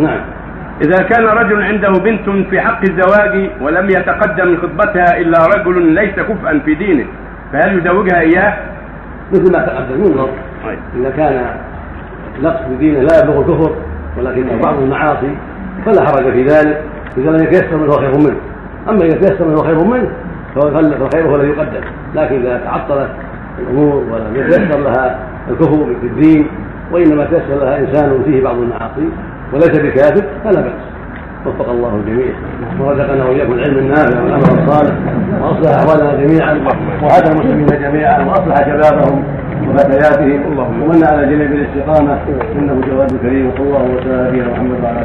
نعم. إذا كان رجل عنده بنت في حق الزواج ولم يتقدم لخطبتها إلا رجل ليس كفءا في دينه فهل يزوجها إياه؟ مثل ما تقدم ينظر. طيب. إذا كان نقص في دينه لا يبلغ الكفر ولكنه بعض المعاصي فلا حرج في ذلك إذا لم يتيسر منه خير منه. أما إذا تيسر منه خير منه فالخير هو الذي يقدم. لكن إذا تعطلت الأمور ولم يتيسر لها الكفر في الدين وإنما تيسر لها إنسان فيه بعض المعاصي وليس بكافر فلا بأس. وفق الله الجميع. ورزقنا واياكم العلم النافع والعمل الصالح. وأصلح أحوالنا جميعا وهدى المسلمين جميعا وأصلح شبابهم وفتياتهم. ومن على جميع بالاستقامه إنه جواد كريم صلى الله وسلم على محمد وعلى